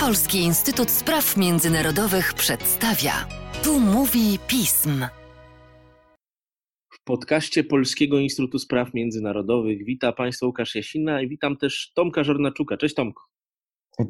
Polski Instytut Spraw Międzynarodowych przedstawia. Tu mówi pism. W podcaście Polskiego Instytutu Spraw Międzynarodowych witam Państwa Łukasz Jasina i witam też Tomka Żornaczuka. Cześć Tomku.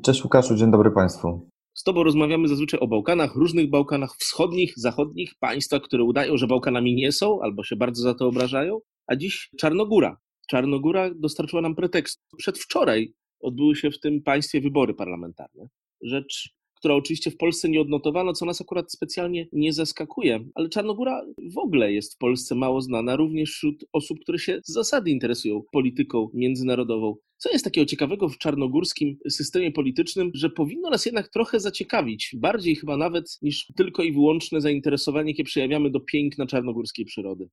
Cześć Łukaszu, dzień dobry Państwu. Z Tobą rozmawiamy zazwyczaj o Bałkanach, różnych Bałkanach wschodnich, zachodnich, państwach, które udają, że Bałkanami nie są albo się bardzo za to obrażają, a dziś Czarnogóra. Czarnogóra dostarczyła nam pretekst. Przedwczoraj odbyły się w tym państwie wybory parlamentarne. Rzecz, która oczywiście w Polsce nie odnotowano, co nas akurat specjalnie nie zaskakuje, ale Czarnogóra w ogóle jest w Polsce mało znana, również wśród osób, które się z zasady interesują polityką międzynarodową. Co jest takiego ciekawego w czarnogórskim systemie politycznym, że powinno nas jednak trochę zaciekawić, bardziej chyba nawet niż tylko i wyłączne zainteresowanie, jakie przejawiamy do piękna czarnogórskiej przyrody?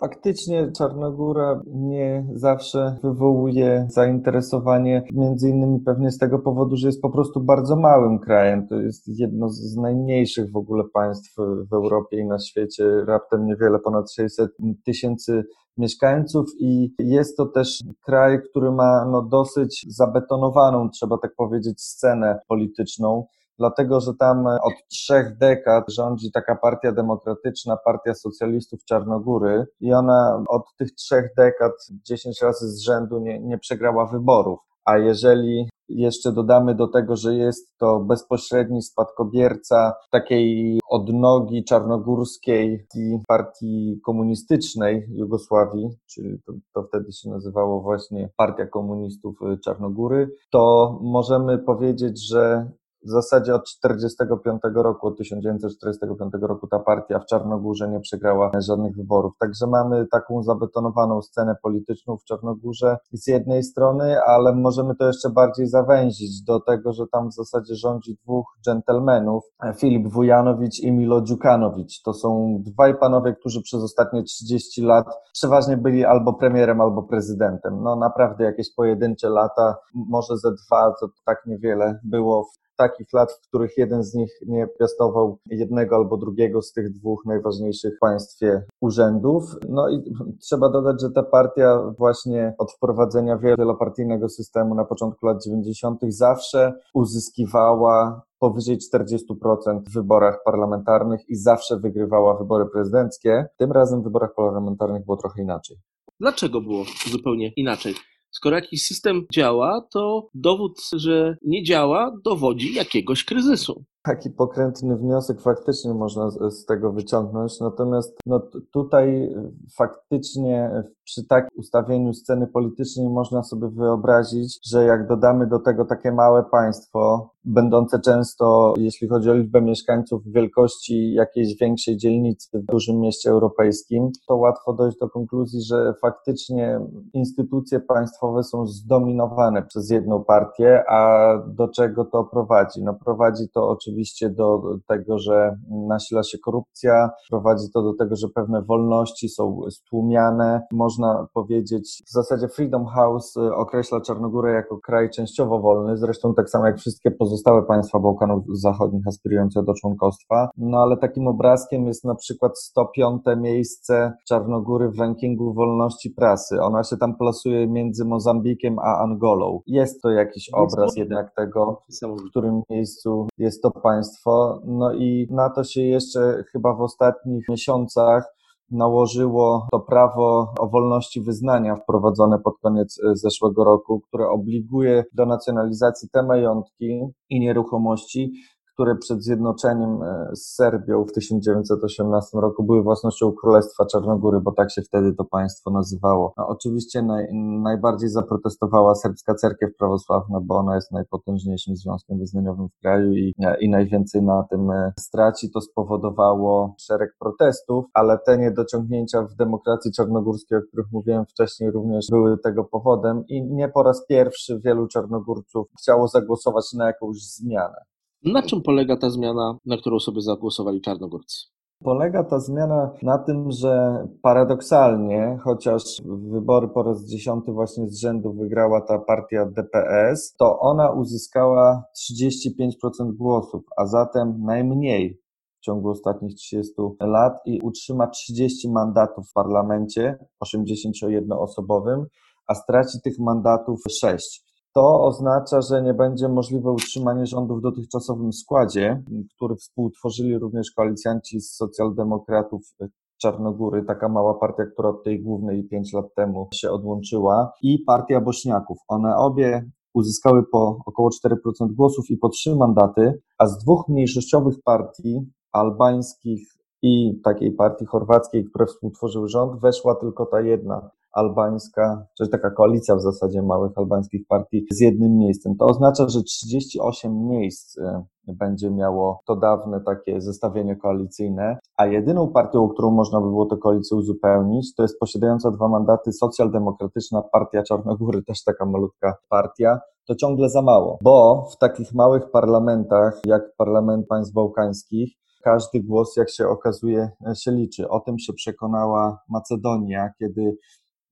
Faktycznie Czarnogóra nie zawsze wywołuje zainteresowanie, między innymi pewnie z tego powodu, że jest po prostu bardzo małym krajem. To jest jedno z najmniejszych w ogóle państw w Europie i na świecie, raptem niewiele ponad 600 tysięcy mieszkańców i jest to też kraj, który ma no, dosyć zabetonowaną, trzeba tak powiedzieć, scenę polityczną dlatego że tam od trzech dekad rządzi taka partia demokratyczna, partia socjalistów Czarnogóry i ona od tych trzech dekad dziesięć razy z rzędu nie, nie przegrała wyborów. A jeżeli jeszcze dodamy do tego, że jest to bezpośredni spadkobierca takiej odnogi czarnogórskiej partii komunistycznej Jugosławii, czyli to, to, wtedy się nazywało właśnie Partia Komunistów Czarnogóry, to możemy powiedzieć, że w zasadzie od 45 roku, od 1945 roku ta partia w Czarnogórze nie przegrała żadnych wyborów. Także mamy taką zabetonowaną scenę polityczną w Czarnogórze z jednej strony, ale możemy to jeszcze bardziej zawęzić do tego, że tam w zasadzie rządzi dwóch dżentelmenów, Filip Wujanowicz i Milo Dziukanowicz. To są dwaj panowie, którzy przez ostatnie 30 lat przeważnie byli albo premierem, albo prezydentem. No naprawdę jakieś pojedyncze lata, może ze dwa, to tak niewiele było w takich lat, w których jeden z nich nie piastował jednego albo drugiego z tych dwóch najważniejszych w państwie urzędów. No i trzeba dodać, że ta partia właśnie od wprowadzenia wielopartyjnego systemu na początku lat 90. zawsze uzyskiwała powyżej 40% w wyborach parlamentarnych i zawsze wygrywała wybory prezydenckie. Tym razem w wyborach parlamentarnych było trochę inaczej. Dlaczego było zupełnie inaczej? Skoro jakiś system działa, to dowód, że nie działa, dowodzi jakiegoś kryzysu. Taki pokrętny wniosek faktycznie można z, tego wyciągnąć, natomiast no, tutaj faktycznie przy takim ustawieniu sceny politycznej można sobie wyobrazić, że jak dodamy do tego takie małe państwo, będące często, jeśli chodzi o liczbę mieszkańców, wielkości jakiejś większej dzielnicy w dużym mieście europejskim, to łatwo dojść do konkluzji, że faktycznie instytucje państwowe są zdominowane przez jedną partię, a do czego to prowadzi? No prowadzi to oczywiście do tego, że nasila się korupcja, prowadzi to do tego, że pewne wolności są stłumiane, można można powiedzieć, w zasadzie Freedom House y, określa Czarnogórę jako kraj częściowo wolny, zresztą tak samo jak wszystkie pozostałe państwa Bałkanów Zachodnich aspirujące do członkostwa. No ale takim obrazkiem jest na przykład 105 miejsce Czarnogóry w rankingu wolności prasy. Ona się tam plasuje między Mozambikiem a Angolą. Jest to jakiś obraz jednak tego, w którym miejscu jest to państwo. No i na to się jeszcze chyba w ostatnich miesiącach nałożyło to prawo o wolności wyznania wprowadzone pod koniec e, zeszłego roku, które obliguje do nacjonalizacji te majątki i nieruchomości, które przed zjednoczeniem e, z Serbią w 1918 roku były własnością Królestwa Czarnogóry, bo tak się wtedy to państwo nazywało. No, oczywiście naj, najbardziej zaprotestowała serbska cerkiew prawosławna, bo ona jest najpotężniejszym związkiem wyznaniowym w kraju i, i najwięcej na tym e, straci. To spowodowało szereg protestów, ale te niedociągnięcia w demokracji czarnogórskiej, o których mówiłem wcześniej, również były tego powodem i nie po raz pierwszy wielu Czarnogórców chciało zagłosować na jakąś zmianę. Na czym polega ta zmiana, na którą sobie zagłosowali czarnogórcy? Polega ta zmiana na tym, że paradoksalnie, chociaż wybory po raz dziesiąty właśnie z rzędu wygrała ta partia DPS, to ona uzyskała 35% głosów, a zatem najmniej w ciągu ostatnich 30 lat i utrzyma 30 mandatów w parlamencie 81-osobowym, a straci tych mandatów 6. to oznacza, że nie będzie możliwe utrzymanie rządu w dotychczasowym składzie, który współtworzyli również koalicjanci z socjaldemokratów Czarnogóry, taka mała partia, która od tej głównej pięć lat temu się odłączyła, i partia Bośniaków. One obie uzyskały po około 4% głosów i po trzy mandaty, a z dwóch mniejszościowych partii, albańskich i takiej partii chorwackiej, które współtworzyły rząd, weszła tylko ta jedna albańska, czyli taka koalicja w zasadzie małych albańskich partii z jednym miejscem. To oznacza, że 38 miejsc y, będzie miało to dawne takie zestawienie koalicyjne, a jedyną partią, którą można by było tę koalicję uzupełnić, to jest posiadająca dwa mandaty socjaldemokratyczna Partia Czarnogóry, też taka malutka partia, to ciągle za mało, bo w takich małych parlamentach, jak parlament państw bałkańskich, każdy głos, jak się okazuje, się liczy. O tym się przekonała Macedonia, kiedy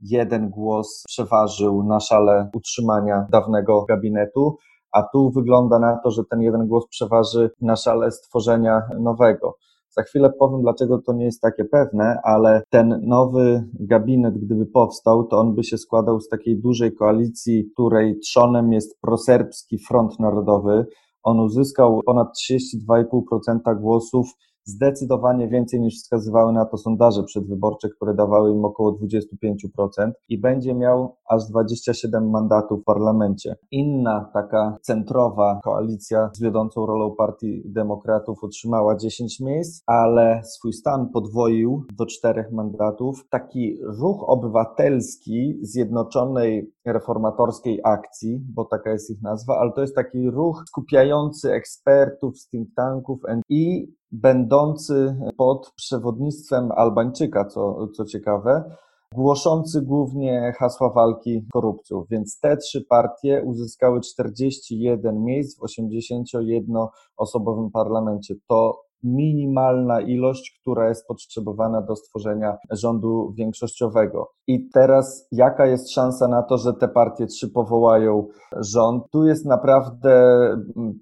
jeden głos przeważył na szale utrzymania dawnego gabinetu, a tu wygląda na to, że ten jeden głos przeważy na szale stworzenia nowego. Za chwilę powiem, dlaczego to nie jest takie pewne, ale ten nowy gabinet, gdyby powstał, to on by się składał z takiej dużej koalicji, której trzonem jest proserbski Front Narodowy. On uzyskał ponad 32,5% głosów zdecydowanie więcej niż wskazywały na to sondaże przedwyborcze, które dawały im około 25% i będzie miał aż 27 mandatów w parlamencie. Inna taka centrowa koalicja z wiodącą rolą Partii Demokratów utrzymała 10 miejsc, ale swój stan podwoił do czterech mandatów. Taki ruch obywatelski Zjednoczonej Reformatorskiej Akcji, bo taka jest ich nazwa, ale to jest taki ruch skupiający ekspertów z think tanków i będący pod przewodnictwem Albańczyka, co, co ciekawe, głoszący głównie hasła walki korupcją. Więc te trzy partie uzyskały 41 miejsc w 81-osobowym parlamencie. To minimalna ilość, która jest potrzebowana do stworzenia rządu większościowego. I teraz jaka jest szansa na to, że te partie trzy powołają rząd? Tu jest naprawdę mm,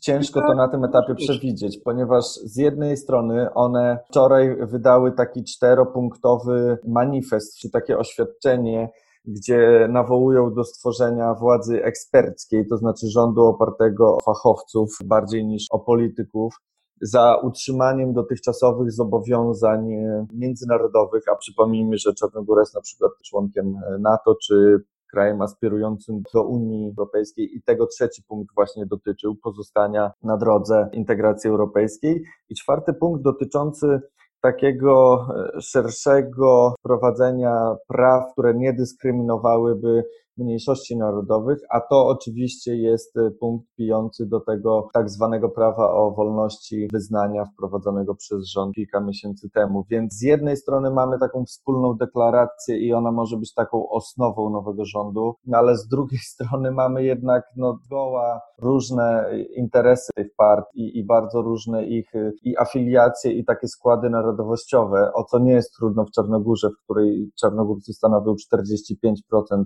ciężko to na tym etapie przewidzieć, ponieważ z jednej strony one wczoraj wydały taki czteropunktowy manifest, czy takie oświadczenie, gdzie nawołują do stworzenia władzy eksperckiej, to znaczy rządu opartego o fachowców bardziej niż o polityków za utrzymaniem dotychczasowych zobowiązań międzynarodowych, a przypomnijmy, że Czarnogóra jest na przykład członkiem NATO czy krajem aspirującym do Unii Europejskiej i tego trzeci punkt właśnie dotyczył pozostania na drodze integracji europejskiej. I czwarty punkt dotyczący takiego e, szerszego wprowadzenia praw, które nie dyskryminowałyby mniejszości narodowych, a to oczywiście jest y, punkt pijący do tego tak zwanego prawa o wolności wyznania wprowadzonego przez rząd kilka miesięcy temu. Więc z jednej strony mamy taką wspólną deklarację i ona może być taką osnową nowego rządu, no ale z drugiej strony mamy jednak no goła różne interesy tych partii i bardzo różne ich y, i afiliacje i takie składy narodowościowe, o co nie jest trudno w Czarnogórze, w której Czarnogórcy stanowią 45%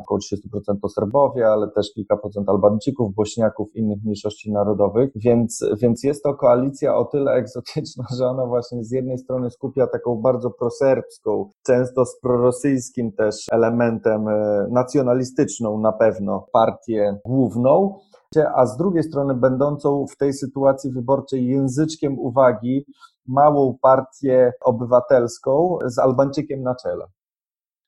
około 30% to Serbowie, ale też kilka procent Albańczyków, Bośniaków, innych mniejszości narodowych, więc, więc jest to koalicja o tyle egzotyczna, że ona właśnie z jednej strony skupia taką bardzo proserbską, często z prorosyjskim też elementem e, nacjonalistyczną na pewno partię główną, a z drugiej strony będącą w tej sytuacji wyborczej języczkiem uwagi małą partię obywatelską z Albańczykiem na czele.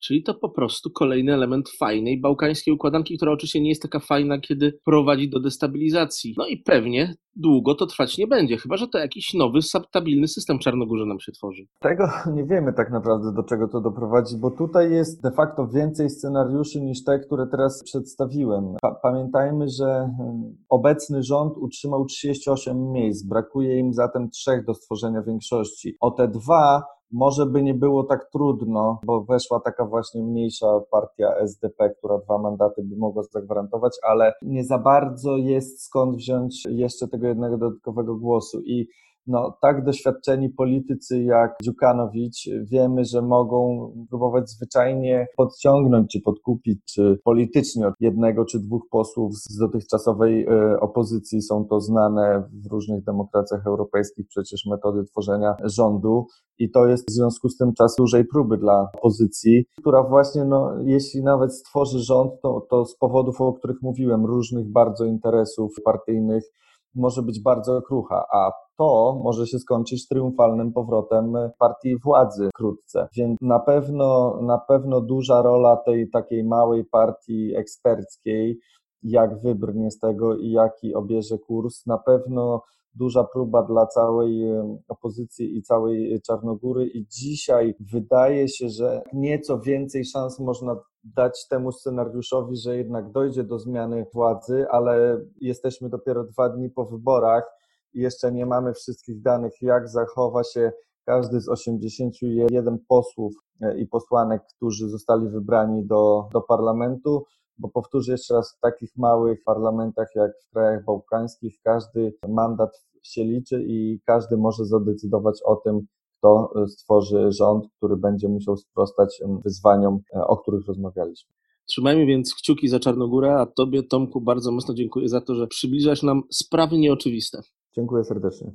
Czyli to po prostu kolejny element fajnej bałkańskiej układanki, która oczywiście nie jest taka fajna, kiedy prowadzi do destabilizacji. No i pewnie długo to trwać nie będzie, chyba że to jakiś nowy, stabilny system Czarnogórze nam się tworzy. Tego nie wiemy tak naprawdę, do czego to doprowadzi, bo tutaj jest de facto więcej scenariuszy niż te, które teraz przedstawiłem. Pa pamiętajmy, że hmm, obecny rząd utrzymał 38 miejsc, brakuje im zatem trzech do stworzenia większości. O te dwa może by nie było tak trudno, bo weszła taka właśnie mniejsza partia SDP, która dwa mandaty by mogła zagwarantować, ale nie za bardzo jest skąd wziąć jeszcze tego jednego dodatkowego głosu. I no, tak doświadczeni politycy jak Dziukanowicz wiemy, że mogą próbować zwyczajnie podciągnąć czy podkupić, czy politycznie od jednego czy dwóch posłów z dotychczasowej e, opozycji. Są to znane w różnych demokracjach europejskich przecież metody tworzenia rządu i to jest w związku z tym czas dużej próby dla opozycji, która właśnie, no, jeśli nawet stworzy rząd, to, to z powodów, o których mówiłem, różnych bardzo interesów partyjnych, może być bardzo krucha, a to może się skończyć triumfalnym powrotem partii władzy wkrótce. Więc na pewno, na pewno duża rola tej takiej małej partii eksperckiej, jak wybrnie z tego i jaki obierze kurs, na pewno duża próba dla całej opozycji i całej Czarnogóry i dzisiaj wydaje się, że nieco więcej szans można dać temu scenariuszowi, że jednak dojdzie do zmiany władzy, ale jesteśmy dopiero dwa dni po wyborach i jeszcze nie mamy wszystkich danych, jak zachowa się każdy z 81 posłów e, i posłanek, którzy zostali wybrani do, do parlamentu, bo powtórzę jeszcze raz, w takich małych parlamentach jak w krajach bałkańskich każdy mandat się liczy i każdy może zadecydować o tym, kto e, stworzy rząd, który będzie musiał sprostać wyzwaniom, e, o których rozmawialiśmy. Trzymajmy więc kciuki za Czarnogórę, a Tobie, Tomku, bardzo mocno dziękuję za to, że przybliżasz nam sprawy nieoczywiste. Dziękuję serdecznie.